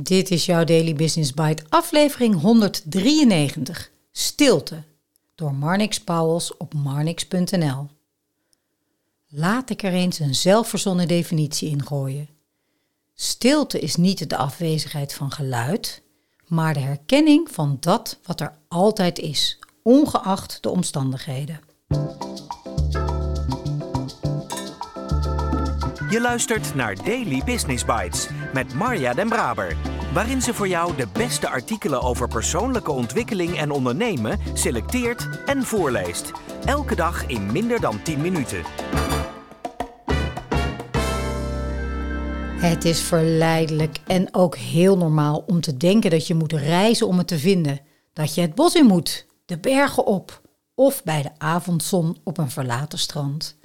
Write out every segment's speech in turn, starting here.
Dit is jouw Daily Business Bite, aflevering 193. Stilte. Door Marnix Pauwels op marnix.nl. Laat ik er eens een zelfverzonnen definitie in gooien. Stilte is niet de afwezigheid van geluid, maar de herkenning van dat wat er altijd is, ongeacht de omstandigheden. Je luistert naar Daily Business Bites met Marja Den Braber, waarin ze voor jou de beste artikelen over persoonlijke ontwikkeling en ondernemen selecteert en voorleest. Elke dag in minder dan 10 minuten. Het is verleidelijk en ook heel normaal om te denken dat je moet reizen om het te vinden. Dat je het bos in moet, de bergen op of bij de avondzon op een verlaten strand.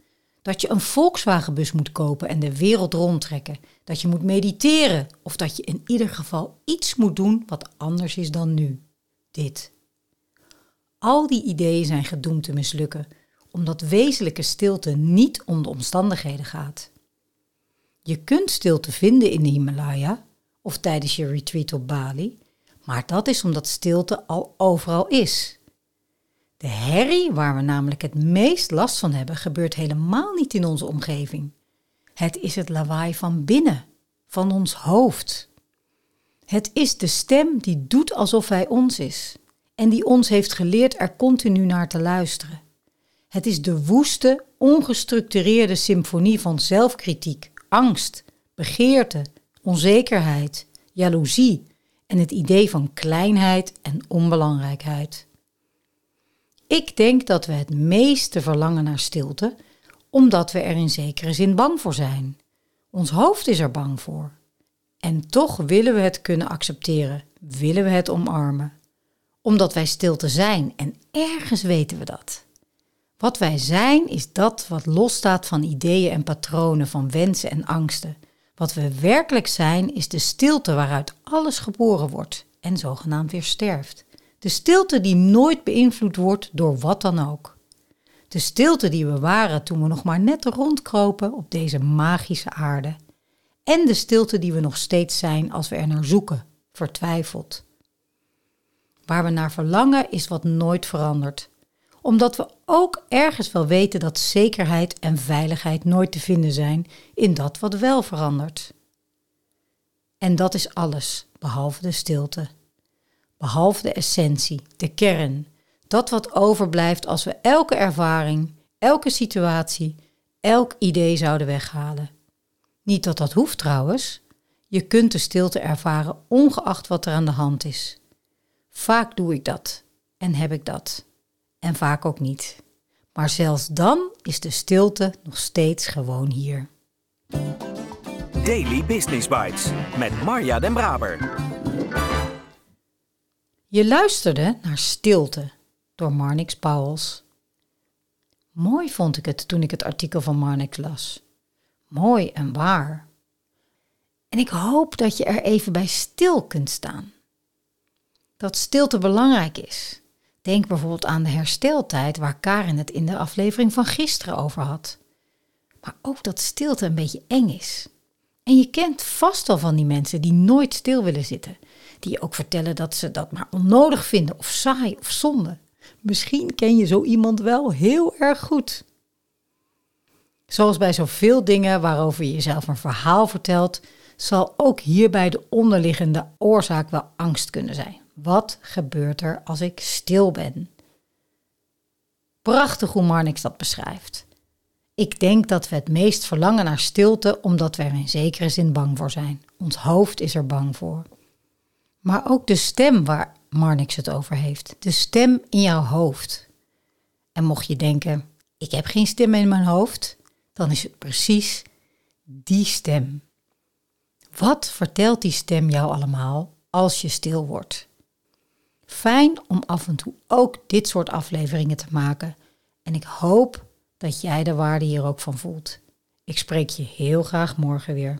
Dat je een Volkswagenbus moet kopen en de wereld rondtrekken. Dat je moet mediteren of dat je in ieder geval iets moet doen wat anders is dan nu. Dit. Al die ideeën zijn gedoemd te mislukken, omdat wezenlijke stilte niet om de omstandigheden gaat. Je kunt stilte vinden in de Himalaya of tijdens je retreat op Bali, maar dat is omdat stilte al overal is. De herrie, waar we namelijk het meest last van hebben, gebeurt helemaal niet in onze omgeving. Het is het lawaai van binnen, van ons hoofd. Het is de stem die doet alsof hij ons is en die ons heeft geleerd er continu naar te luisteren. Het is de woeste, ongestructureerde symfonie van zelfkritiek, angst, begeerte, onzekerheid, jaloezie en het idee van kleinheid en onbelangrijkheid. Ik denk dat we het meeste verlangen naar stilte, omdat we er in zekere zin bang voor zijn. Ons hoofd is er bang voor. En toch willen we het kunnen accepteren, willen we het omarmen. Omdat wij stilte zijn en ergens weten we dat. Wat wij zijn is dat wat losstaat van ideeën en patronen, van wensen en angsten. Wat we werkelijk zijn is de stilte waaruit alles geboren wordt en zogenaamd weer sterft. De stilte die nooit beïnvloed wordt door wat dan ook. De stilte die we waren toen we nog maar net rondkropen op deze magische aarde. En de stilte die we nog steeds zijn als we er naar zoeken, vertwijfeld. Waar we naar verlangen is wat nooit verandert, omdat we ook ergens wel weten dat zekerheid en veiligheid nooit te vinden zijn in dat wat wel verandert. En dat is alles, behalve de stilte behalve de essentie, de kern, dat wat overblijft als we elke ervaring, elke situatie, elk idee zouden weghalen. Niet dat dat hoeft trouwens. Je kunt de stilte ervaren ongeacht wat er aan de hand is. Vaak doe ik dat en heb ik dat. En vaak ook niet. Maar zelfs dan is de stilte nog steeds gewoon hier. Daily Business Bites met Marja Den Braber. Je luisterde naar Stilte door Marnix Pauwels. Mooi vond ik het toen ik het artikel van Marnix las. Mooi en waar. En ik hoop dat je er even bij stil kunt staan. Dat stilte belangrijk is. Denk bijvoorbeeld aan de hersteltijd waar Karin het in de aflevering van gisteren over had. Maar ook dat stilte een beetje eng is. En je kent vast al van die mensen die nooit stil willen zitten die ook vertellen dat ze dat maar onnodig vinden of saai of zonde. Misschien ken je zo iemand wel heel erg goed. Zoals bij zoveel dingen waarover je jezelf een verhaal vertelt, zal ook hierbij de onderliggende oorzaak wel angst kunnen zijn. Wat gebeurt er als ik stil ben? Prachtig hoe Marnix dat beschrijft. Ik denk dat we het meest verlangen naar stilte omdat we er in zekere zin bang voor zijn. Ons hoofd is er bang voor maar ook de stem waar Marnix het over heeft. De stem in jouw hoofd. En mocht je denken, ik heb geen stem in mijn hoofd, dan is het precies die stem. Wat vertelt die stem jou allemaal als je stil wordt? Fijn om af en toe ook dit soort afleveringen te maken. En ik hoop dat jij de waarde hier ook van voelt. Ik spreek je heel graag morgen weer.